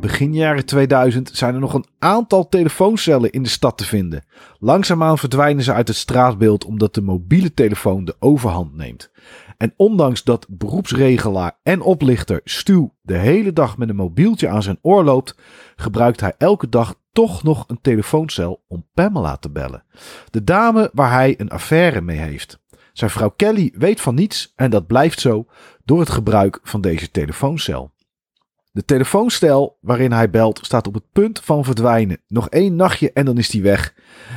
begin jaren 2000 zijn er nog een aantal telefooncellen in de stad te vinden. Langzaamaan verdwijnen ze uit het straatbeeld omdat de mobiele telefoon de overhand neemt. En ondanks dat beroepsregelaar en oplichter Stu de hele dag met een mobieltje aan zijn oor loopt, gebruikt hij elke dag toch nog een telefooncel om Pamela te bellen. De dame waar hij een affaire mee heeft. Zijn vrouw Kelly weet van niets en dat blijft zo door het gebruik van deze telefooncel. De telefoonstel waarin hij belt staat op het punt van verdwijnen. Nog één nachtje en dan is hij weg.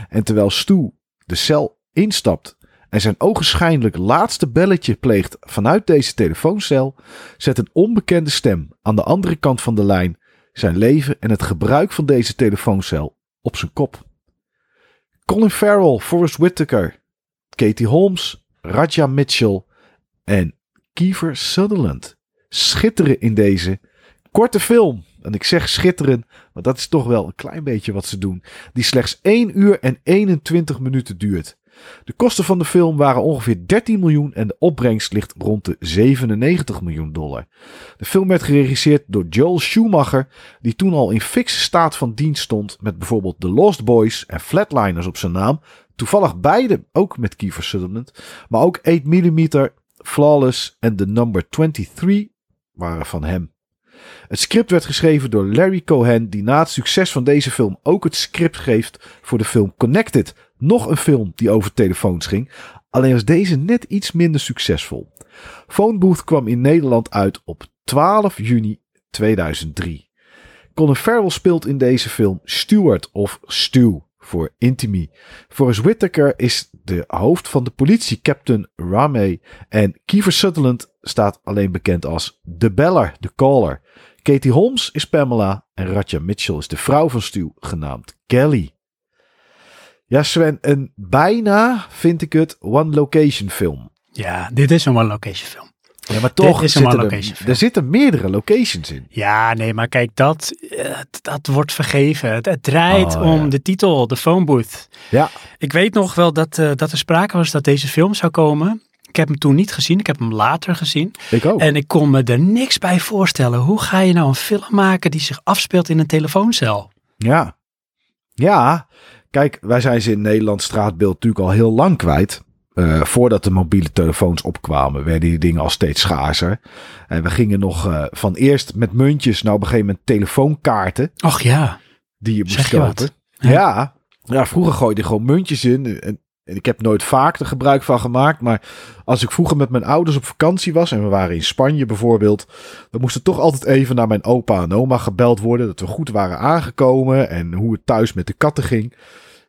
En terwijl Stu de cel instapt en zijn ogenschijnlijk laatste belletje pleegt vanuit deze telefooncel, zet een onbekende stem aan de andere kant van de lijn zijn leven en het gebruik van deze telefooncel op zijn kop. Colin Farrell, Forrest Whitaker, Katie Holmes, Raja Mitchell en Kiefer Sutherland schitteren in deze korte film. En ik zeg schitteren, maar dat is toch wel een klein beetje wat ze doen. Die slechts 1 uur en 21 minuten duurt. De kosten van de film waren ongeveer 13 miljoen en de opbrengst ligt rond de 97 miljoen dollar. De film werd geregisseerd door Joel Schumacher, die toen al in fikse staat van dienst stond met bijvoorbeeld The Lost Boys en Flatliners op zijn naam. Toevallig beide ook met Kiefer Sutherland, maar ook 8mm, Flawless en The Number 23 waren van hem. Het script werd geschreven door Larry Cohen, die na het succes van deze film ook het script geeft voor de film Connected, nog een film die over telefoons ging. Alleen was deze net iets minder succesvol. Phone Booth kwam in Nederland uit op 12 juni 2003. Colin Farrell speelt in deze film Stuart of Stu voor Intimi. Forrest Whitaker is de hoofd van de politie, Captain Ramey. En Kiefer Sutherland staat alleen bekend als de beller, de caller. Katie Holmes is Pamela en Ratja Mitchell is de vrouw van Stu, genaamd Kelly. Ja, Sven, een bijna, vind ik het, one-location film. Ja, dit is een one-location film. Ja, maar toch is zitten er, er zitten meerdere locations in. Ja, nee, maar kijk, dat, dat wordt vergeven. Het, het draait Oh, om ja. de titel, de phone booth. Ja, Ik weet nog wel dat, eh, dat er sprake was dat deze film zou komen. Ik heb hem toen niet gezien, ik heb hem later gezien. ik ook. En ik kon me er niks bij voorstellen. Hoe ga je nou een film maken die zich afspeelt in een telefooncel? Ja. Ja, kijk, wij zijn ze in Nederland straatbeeld natuurlijk al heel lang kwijt. Eh, voordat de mobiele telefoons opkwamen, werden die dingen al steeds schaarser. En we gingen nog eh, van eerst met muntjes naar op een gegeven moment telefoonkaarten Och ja, die je moest kopen. Ja. Ja. ja. vroeger gooide je gewoon muntjes in. En, en ik heb nooit vaak er gebruik van gemaakt. Maar als ik vroeger met mijn ouders op vakantie was. En we waren in Spanje bijvoorbeeld. Dan moest er toch altijd even naar mijn opa en oma gebeld worden. Dat we goed waren aangekomen. En hoe het thuis met de katten ging.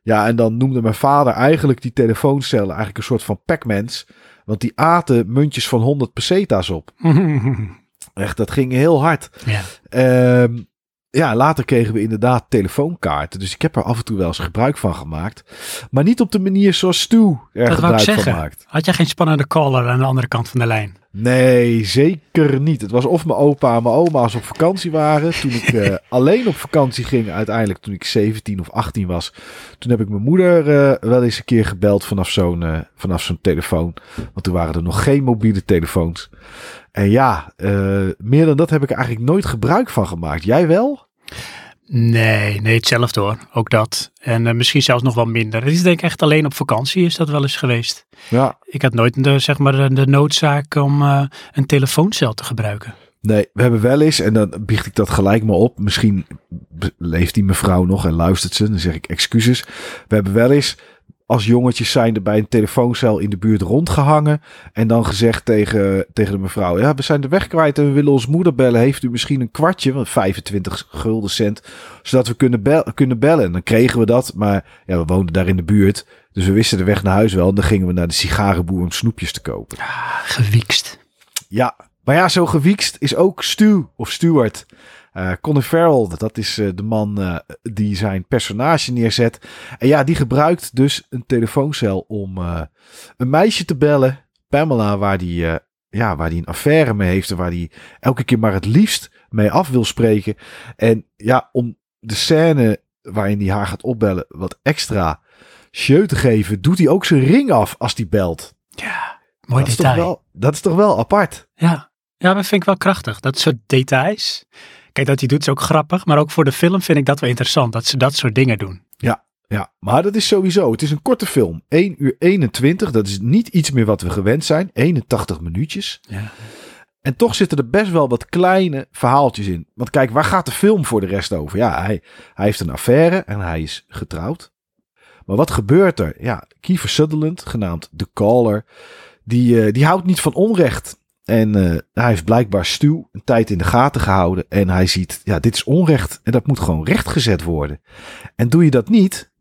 Ja, en dan noemde mijn vader eigenlijk die telefooncellen eigenlijk een soort van Pac-Mans. Want die aten muntjes van 100 peseta's op. Echt, dat ging heel hard. ja. Ehm, ja, later kregen we inderdaad telefoonkaarten. Dus ik heb er af en toe wel eens gebruik van gemaakt. Maar niet op de manier zoals Stu er dat gebruik van maakt. Had jij geen spannende caller aan de andere kant van de lijn? Nee, zeker niet. Het was of mijn opa en mijn oma's op vakantie waren. Toen ik eh, alleen op vakantie ging, uiteindelijk toen ik 17 of 18 was. Toen heb ik mijn moeder eh, wel eens een keer gebeld vanaf zo'n eh, vanaf zo'n telefoon. Want toen waren er nog geen mobiele telefoons. En ja, meer dan dat heb ik er eigenlijk nooit gebruik van gemaakt. Jij wel? Nee, nee, hetzelfde hoor. Ook dat. En eh, misschien zelfs nog wel minder. Het is denk ik echt alleen op vakantie is dat wel eens geweest. Ja, Ik had nooit de, zeg maar, de noodzaak om eh, een telefooncel te gebruiken. Nee, we hebben wel eens, en dan biecht ik dat gelijk maar op. Misschien leeft die mevrouw nog en luistert ze. Dan zeg ik excuses. We hebben wel eens als jongetjes zijnde bij een telefooncel in de buurt rondgehangen. En dan gezegd tegen, tegen de mevrouw: Ja, we zijn de weg kwijt en we willen ons moeder bellen. Heeft u misschien een kwartje, want 25 gulden cent, zodat we kunnen, bel kunnen bellen? En dan kregen we dat, maar ja, we woonden daar in de buurt. Dus we wisten de weg naar huis wel. En dan gingen we naar de sigarenboer om snoepjes te kopen. Gewiekst. Ja, maar ja, zo gewiekst is ook Stu of Stuart. Eh Colin Farrell, dat is eh, de man eh, die zijn personage neerzet. En ja, die gebruikt dus een telefooncel om een meisje te bellen. Pamela, waar die, ja, waar die een affaire mee heeft. En waar die elke keer maar het liefst mee af wil spreken. En ja, om de scène waarin hij haar gaat opbellen wat extra show te geven, doet hij ook zijn ring af als hij belt. Ja, mooi dat, is toch detail. wel, dat is toch wel apart. Ja. ja, dat vind ik wel krachtig. Dat soort details. Kijk, dat hij doet is ook grappig, maar ook voor de film vind ik dat wel interessant, dat ze dat soort dingen doen. Ja, maar dat is sowieso. Het is een korte film. 1 uur 21. Dat is niet iets meer wat we gewend zijn. 81 minuutjes. Ja. En toch zitten er best wel wat kleine verhaaltjes in. Want kijk, waar gaat de film voor de rest over? Ja, hij, hij heeft een affaire en hij is getrouwd. Maar wat gebeurt er? Ja, Kiefer Sutherland, genaamd The Caller, die, eh, die houdt niet van onrecht. En eh, hij heeft blijkbaar Stu een tijd in de gaten gehouden. En hij ziet, ja, dit is onrecht. En dat moet gewoon rechtgezet worden. En doe je dat niet,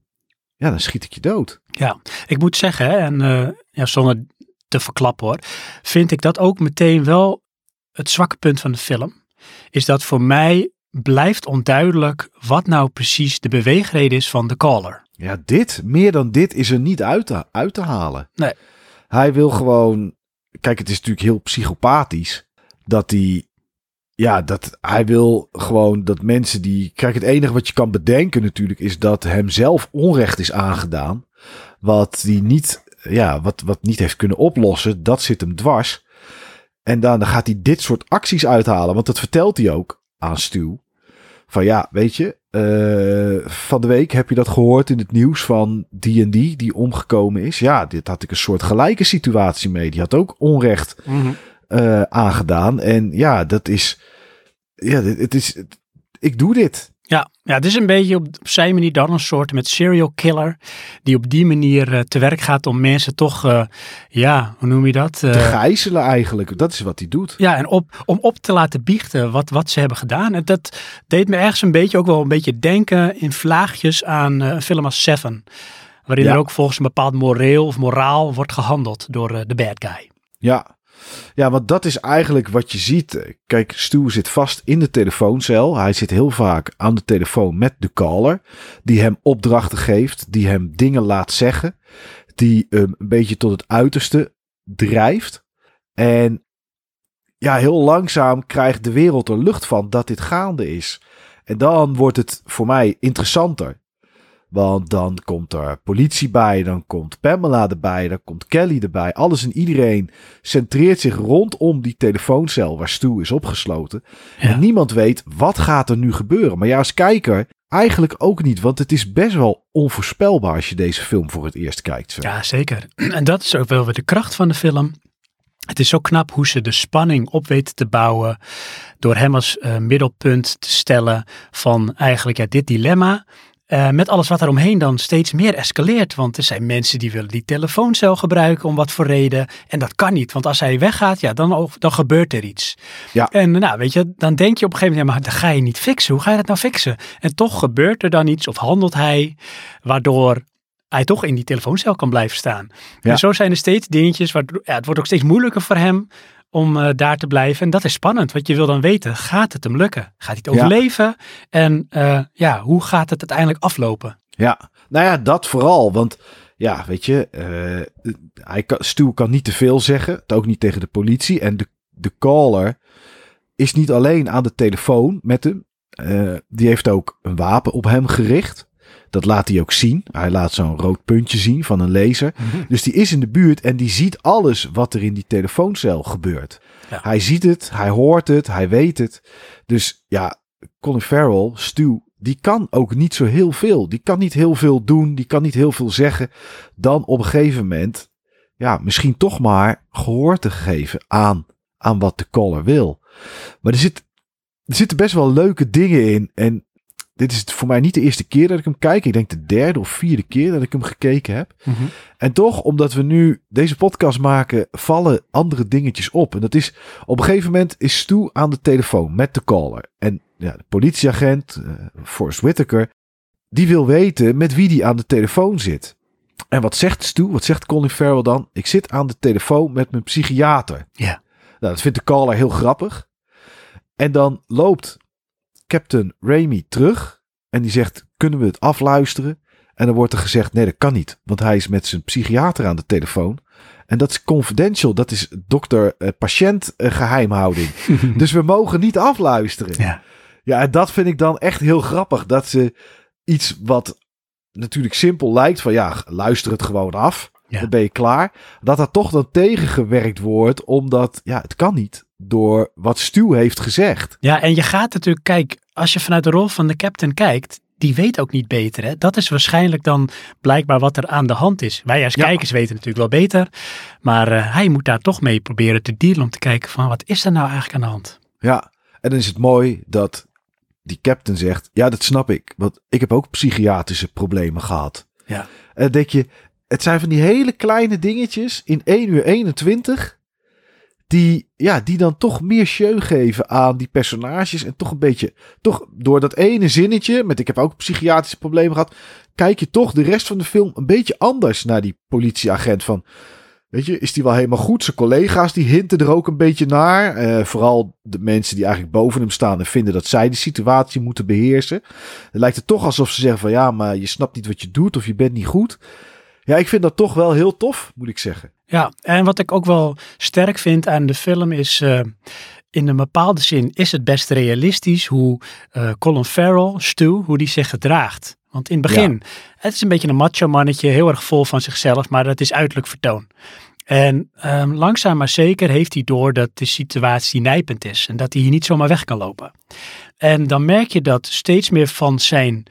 ja, dan schiet ik je dood. Ja, ik moet zeggen, hè, en eh, ja, zonder te verklappen hoor, vind ik dat ook meteen wel het zwakke punt van de film. Is dat voor mij blijft onduidelijk wat nou precies de beweegreden is van de caller. Ja, dit, meer dan dit, is er niet uit te, uit te halen. Nee. Hij wil gewoon. Kijk, het is natuurlijk heel psychopathisch. Dat hij. Ja, dat hij wil gewoon dat mensen die. Kijk, het enige wat je kan bedenken natuurlijk is dat hem zelf onrecht is aangedaan. Wat hij niet. Ja, wat, wat niet heeft kunnen oplossen. Dat zit hem dwars. En dan, dan gaat hij dit soort acties uithalen. Want dat vertelt hij ook aan Stu. Van ja, weet je, eh, van de week heb je dat gehoord in het nieuws van die en die die omgekomen is. Ja, dit had ik een soort gelijke situatie mee. Die had ook onrecht eh, aangedaan. En ja, dat is, ja, dit- het is, ik doe dit. Ja, ja, het is een beetje op, op zijn manier dan een soort met serial killer. Die op die manier eh, te werk gaat om mensen toch, eh, ja, hoe noem je dat? Te Eh, gijzelen eigenlijk. Dat is wat hij doet. ja, en op, om op te laten biechten wat, wat ze hebben gedaan. En dat deed me ergens een beetje ook wel een beetje denken in vlaagjes aan een film als Seven. Waarin Ja. er ook volgens een bepaald moreel of moraal wordt gehandeld door de bad guy. Ja. Ja, want dat is eigenlijk wat je ziet. Kijk, Stu zit vast in de telefooncel. Hij zit heel vaak aan de telefoon met de caller. Die hem opdrachten geeft. Die hem dingen laat zeggen. Die hem een beetje tot het uiterste drijft. En ja, heel langzaam krijgt de wereld er lucht van dat dit gaande is. En dan wordt het voor mij interessanter. Want dan komt er politie bij, dan komt Pamela erbij, dan komt Kelly erbij. Alles en iedereen centreert zich rondom die telefooncel waar Stu is opgesloten. Ja. En niemand weet wat gaat er nu gebeuren. Maar ja, als kijker eigenlijk ook niet, want het is best wel onvoorspelbaar als je deze film voor het eerst kijkt. Zo. Ja, zeker. En dat is ook wel weer de kracht van de film. Het is zo knap hoe ze de spanning op weten te bouwen. Door hem als eh, middelpunt te stellen van eigenlijk ja, dit dilemma. Eh, met alles wat er omheen dan steeds meer escaleert. Want er zijn mensen die willen die telefooncel gebruiken om wat voor reden. En dat kan niet. Want als hij weggaat, ja, dan, dan gebeurt er iets. Ja. En nou, weet je, dan denk je op een gegeven moment, ja, maar dat ga je niet fixen. Hoe ga je dat nou fixen? En toch gebeurt er dan iets of handelt hij, waardoor hij toch in die telefooncel kan blijven staan. Ja. En zo zijn er steeds dingetjes, waardoor, ja, het wordt ook steeds moeilijker voor hem om eh, daar te blijven. En dat is spannend, want je wil dan weten, gaat het hem lukken? Gaat hij het Ja. overleven? En eh, ja, hoe gaat het uiteindelijk aflopen? Ja, nou ja, dat vooral. Want ja, weet je, eh, hij kan, Stu kan niet te veel zeggen. het Ook niet tegen de politie. En de, de caller is niet alleen aan de telefoon met hem. Die heeft ook een wapen op hem gericht. Dat laat hij ook zien. Hij laat zo'n rood puntje zien van een laser. Dus die is in de buurt en die ziet alles wat er in die telefooncel gebeurt. Ja. Hij ziet het, hij hoort het, hij weet het. Dus ja, Colin Farrell, Stu, die kan ook niet zo heel veel. Die kan niet heel veel doen, die kan niet heel veel zeggen. Dan op een gegeven moment, ja, misschien toch maar gehoor te geven aan, aan wat de caller wil. Maar er, zit, er zitten best wel leuke dingen in. En dit is voor mij niet de eerste keer dat ik hem kijk. Ik denk de derde of vierde keer dat ik hem gekeken heb. En toch, omdat we nu deze podcast maken, vallen andere dingetjes op. En dat is, op een gegeven moment is Stu aan de telefoon met de caller. En ja, de politieagent, eh Forrest Whitaker, die wil weten met wie die aan de telefoon zit. En wat zegt Stu, wat zegt Colin Farrell dan? Ik zit aan de telefoon met mijn psychiater. Ja. Nou, dat vindt de caller heel grappig. En dan loopt Captain Raimi terug en die zegt, kunnen we het afluisteren? En dan wordt er gezegd, nee dat kan niet, want hij is met zijn psychiater aan de telefoon. En dat is confidential, dat is dokter-patiënt eh, geheimhouding. dus we mogen niet afluisteren. Ja. Ja, en dat vind ik dan echt heel grappig. Dat ze iets wat natuurlijk simpel lijkt van ja, luister het gewoon af. Ja. Dan ben je klaar. Dat dat toch dan tegengewerkt wordt omdat ja, het kan niet. Door wat Stu heeft gezegd. Ja, en je gaat natuurlijk, kijk, als je vanuit de rol van de captain kijkt, die weet ook niet beter. Hè? Dat is waarschijnlijk dan blijkbaar wat er aan de hand is. Wij als Ja. kijkers weten natuurlijk wel beter, maar eh, hij moet daar toch mee proberen te dealen om te kijken van wat is er nou eigenlijk aan de hand? Ja, en dan is het mooi dat die captain zegt: Ja, dat snap ik, want ik heb ook psychiatrische problemen gehad. Ja. En denk je, het zijn van die hele kleine dingetjes in 1 uur 21. Die, ja, die dan toch meer show geven aan die personages. En toch een beetje, toch door dat ene zinnetje, met ik heb ook psychiatrische problemen gehad. Kijk je toch de rest van de film een beetje anders naar die politieagent. Van, weet je, is die wel helemaal goed? Zijn collega's die hinten er ook een beetje naar. Eh, vooral de mensen die eigenlijk boven hem staan en vinden dat zij de situatie moeten beheersen. Het lijkt het toch alsof ze zeggen van ja, maar je snapt niet wat je doet of je bent niet goed. Ja, ik vind dat toch wel heel tof, moet ik zeggen. Ja, en wat ik ook wel sterk vind aan de film is, eh, in een bepaalde zin is het best realistisch hoe eh, Colin Farrell, Stu, hoe die zich gedraagt. Want in het begin, het is een beetje een macho mannetje, heel erg vol van zichzelf, maar dat is uiterlijk vertoon. En ehm, langzaam maar zeker heeft hij door dat de situatie nijpend is en dat hij hier niet zomaar weg kan lopen. En dan merk je dat steeds meer van zijn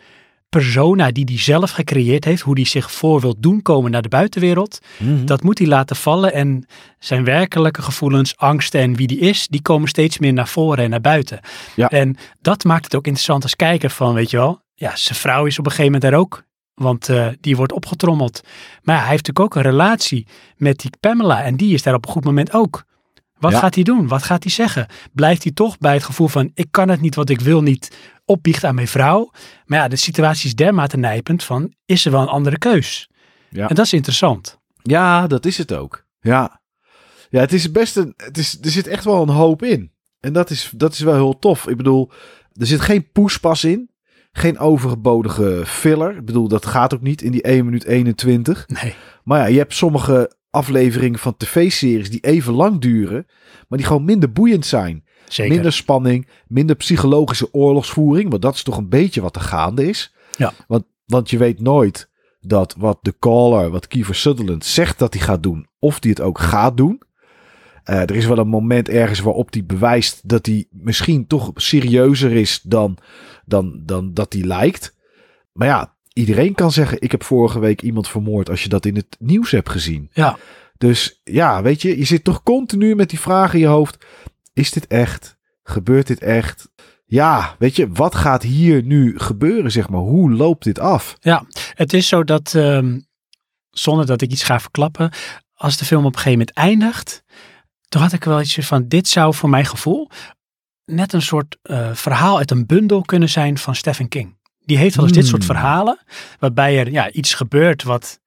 persona die hij zelf gecreëerd heeft, hoe hij zich voor wil doen komen naar de buitenwereld, dat moet hij laten vallen en zijn werkelijke gevoelens, angsten en wie die is, die komen steeds meer naar voren en naar buiten. Ja. En dat maakt het ook interessant als kijker van, weet je wel, ja, zijn vrouw is op een gegeven moment daar ook, want eh, die wordt opgetrommeld. Maar hij heeft natuurlijk ook een relatie met die Pamela en die is daar op een goed moment ook. Wat Ja. gaat hij doen? Wat gaat hij zeggen? Blijft hij toch bij het gevoel van, ik kan het niet, wat ik wil niet, opbiechten aan mijn vrouw? Maar ja, de situatie is dermate nijpend van, is er wel een andere keus? Ja. En dat is interessant. Ja, dat is het ook. Ja, ja het is best een. Het is, er zit echt wel een hoop in. En dat is, dat is wel heel tof. Ik bedoel, er zit geen poespas in. Geen overbodige filler. Ik bedoel, dat gaat ook niet in die 1 minuut 21. Nee. Maar ja, je hebt sommige afleveringen van tv-series die even lang duren. Maar die gewoon minder boeiend zijn. Zeker. Minder spanning, minder psychologische oorlogsvoering. Want dat is toch een beetje wat er gaande is. Ja. Want, want je weet nooit dat wat de caller, wat Kiefer Sutherland zegt dat hij gaat doen, of hij het ook gaat doen. Eh, er is wel een moment ergens waarop hij bewijst dat hij misschien toch serieuzer is dan, dan, dan dat hij lijkt. Maar ja, iedereen kan zeggen: Ik heb vorige week iemand vermoord als je dat in het nieuws hebt gezien. Ja. Dus ja, weet je, je zit toch continu met die vraag in je hoofd: Is dit echt? Gebeurt dit echt? Ja, weet je, wat gaat hier nu gebeuren? Zeg maar, hoe loopt dit af? Ja, het is zo dat, ehm, zonder dat ik iets ga verklappen, als de film op een gegeven moment eindigt, toen had ik wel iets van, dit zou voor mijn gevoel net een soort eh, verhaal uit een bundel kunnen zijn van Stephen King. Die heeft wel eens dit soort Hmm. verhalen, waarbij er ja, iets gebeurt wat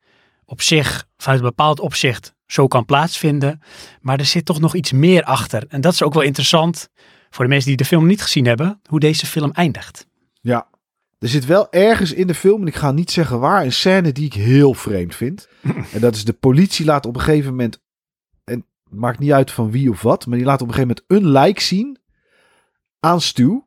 op zich, vanuit een bepaald opzicht, zo kan plaatsvinden. Maar er zit toch nog iets meer achter. En dat is ook wel interessant voor de mensen die de film niet gezien hebben, hoe deze film eindigt. Ja, er zit wel ergens in de film, en ik ga niet zeggen waar, een scène die ik heel vreemd vind. en dat is de politie laat op een gegeven moment, en het maakt niet uit van wie of wat, maar die laat op een gegeven moment een lijk zien aan Stu.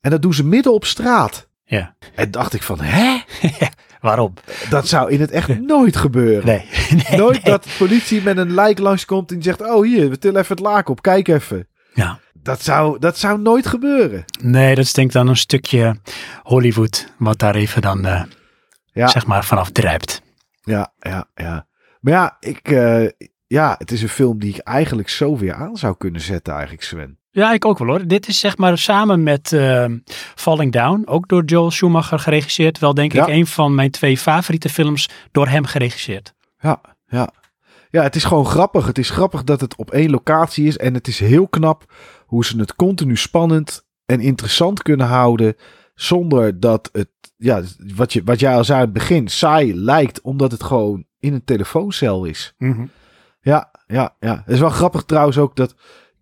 En dat doen ze midden op straat. Ja. En dacht ik van, hè? Waarom? Dat zou in het echt nooit gebeuren. Nee. nee Nooit nee. dat de politie met een lijk langskomt en zegt, oh hier, we tillen even het laken op, kijk even. Ja. Dat zou, dat zou nooit gebeuren. Nee, dat is denk ik dan een stukje Hollywood, wat daar even dan eh, Ja. zeg maar vanaf druipt. Ja, ja, ja. Maar ja, ik, eh, ja, het is een film die ik eigenlijk zo weer aan zou kunnen zetten, eigenlijk, Sven. Ja, ik ook wel hoor. Dit is zeg maar samen met eh, Falling Down, ook door Joel Schumacher geregisseerd. Wel denk Ja. ik een van mijn twee favoriete films door hem geregisseerd. Ja, ja. Ja, het is gewoon grappig. Het is grappig dat het op één locatie is. En het is heel knap hoe ze het continu spannend en interessant kunnen houden. Zonder dat het, ja, wat, je, wat jij al zei aan het begin, saai lijkt. Omdat het gewoon in een telefooncel is. Ja, ja, ja. Het is wel grappig trouwens ook dat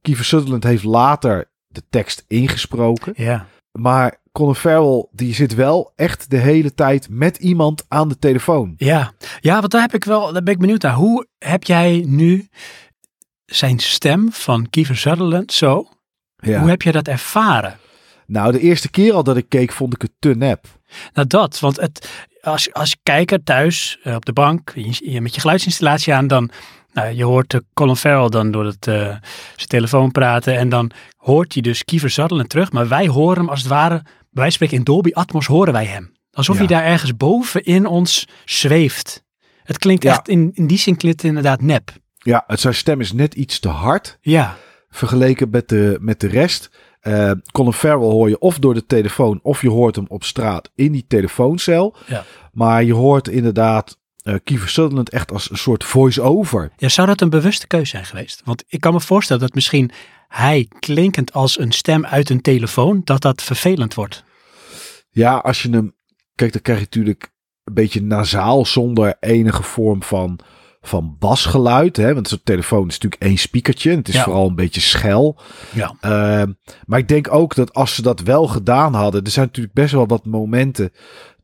Kiefer Sutherland heeft later de tekst ingesproken. Ja. Maar Colin Farrell, die zit wel echt de hele tijd met iemand aan de telefoon. Ja. ja, want daar heb ik wel, daar ben ik benieuwd naar. Hoe heb jij nu zijn stem van Kiefer Sutherland zo? Ja. Hoe heb je dat ervaren? Nou, de eerste keer al dat ik keek, vond ik het te nep. Nou, dat. Want het, als, als kijker thuis eh, op de bank, met je geluidsinstallatie aan, dan Nou, je hoort uh, Colin Farrell dan door het, uh, zijn telefoon praten en dan hoort hij dus Kiefer Sutherland terug. Maar wij horen hem als het ware, wij spreken in Dolby Atmos horen wij hem. Alsof Ja. hij daar ergens boven in ons zweeft. Het klinkt Ja. echt, in, in die zin klinkt het inderdaad nep. Ja, het, zijn stem is net iets te hard Ja, vergeleken met de, met de rest. Eh, Colin Farrell hoor je of door de telefoon of je hoort hem op straat in die telefooncel. Ja. Maar je hoort inderdaad eh Kiefer Sutherland echt als een soort voice-over. Ja, zou dat een bewuste keuze zijn geweest? Want ik kan me voorstellen dat misschien hij klinkend als een stem uit een telefoon, dat dat vervelend wordt. Ja, als je hem... Kijk, dan krijg je natuurlijk een beetje nasaal zonder enige vorm van, van basgeluid. Hè? Want zo'n telefoon is natuurlijk één speakertje. En het is Ja. vooral een beetje schel. Ja. Ehm, maar ik denk ook dat als ze dat wel gedaan hadden... Er zijn natuurlijk best wel wat momenten...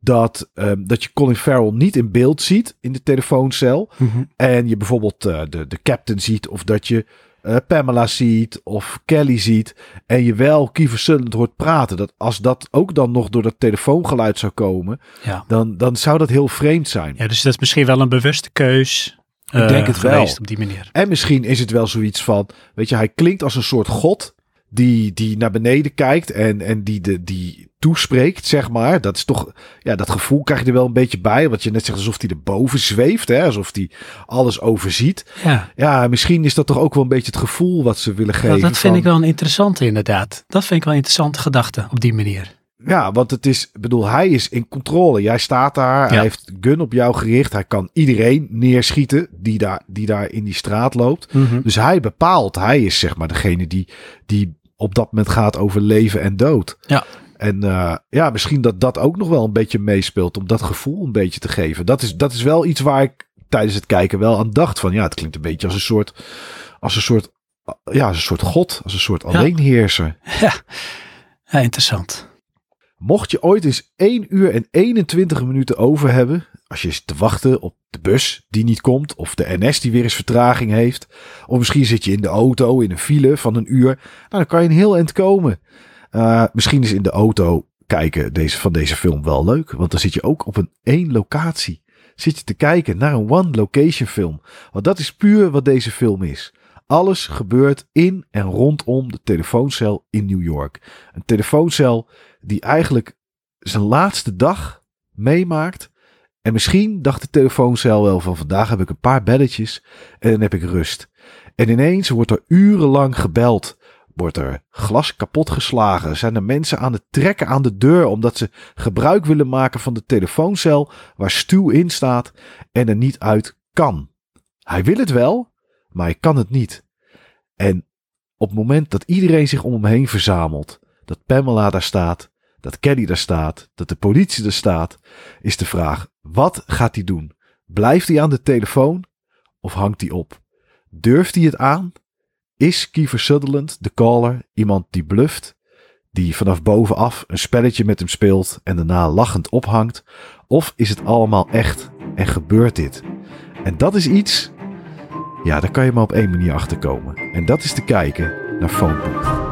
Dat, ehm, dat je Colin Farrell niet in beeld ziet in de telefooncel. En je bijvoorbeeld eh, de, de captain ziet. Of dat je eh, Pamela ziet. Of Kelly ziet. En je wel Kiefer Sutherland hoort praten. Dat als dat ook dan nog door dat telefoongeluid zou komen. Ja. Dan, dan zou dat heel vreemd zijn. ja, dus dat is misschien wel een bewuste keus Ik eh, denk het wel. op die manier. En misschien is het wel zoiets van. Weet je, hij klinkt als een soort god. Die, die naar beneden kijkt en, en die, de, die toespreekt, zeg maar. Dat is toch, ja, dat gevoel krijg je er wel een beetje bij. Wat je net zegt, alsof hij erboven zweeft, hè? alsof hij alles overziet. Ja, Ja, misschien is dat toch ook wel een beetje het gevoel wat ze willen geven. dat, dat vind van- ik wel een interessante inderdaad. Dat vind ik wel een interessante gedachte op die manier. Ja, want het is, ik bedoel, hij is in controle. Jij staat daar, hij heeft gun op jou gericht. Hij kan iedereen neerschieten die daar, die daar in die straat loopt. Dus hij bepaalt, hij is zeg maar degene die, die op dat moment gaat over leven en dood. Ja. En eh, ja, misschien dat dat ook nog wel een beetje meespeelt om dat gevoel een beetje te geven. Dat is, dat is wel iets waar ik tijdens het kijken wel aan dacht van ja, het klinkt een beetje als een soort, als een soort, ja, als een soort god, als een soort alleenheerser. Ja, ja interessant. Mocht je ooit eens 1 uur en 21 minuten over hebben, als je zit te wachten op de bus die niet komt, of de NS die weer eens vertraging heeft, of misschien zit je in de auto in een file van een uur, nou, dan kan je een heel eind komen. Eh, misschien is in de auto kijken deze, van deze film wel leuk, want dan zit je ook op een één locatie. Zit je te kijken naar een one location film. Want dat is puur wat deze film is. Alles gebeurt in en rondom de telefooncel in New York. Een telefooncel die eigenlijk zijn laatste dag meemaakt. En misschien dacht de telefooncel wel van vandaag heb ik een paar belletjes en dan heb ik rust. En ineens wordt er urenlang gebeld. Wordt er glas kapot geslagen? Zijn er mensen aan het trekken aan de deur omdat ze gebruik willen maken van de telefooncel waar Stu in staat en er niet uit kan? Hij wil het wel, maar hij kan het niet. En op het moment dat iedereen zich om hem heen verzamelt, dat Pamela daar staat, dat Kelly daar staat, dat de politie er staat, is de vraag: wat gaat hij doen? Blijft hij aan de telefoon of hangt hij op? Durft hij het aan? Is Kiefer Sutherland, de caller, iemand die bluft, die vanaf bovenaf een spelletje met hem speelt en daarna lachend ophangt? Of is het allemaal echt en gebeurt dit? En dat is iets, ja, daar kan je maar op één manier achter komen. En dat is te kijken naar Phone Booth.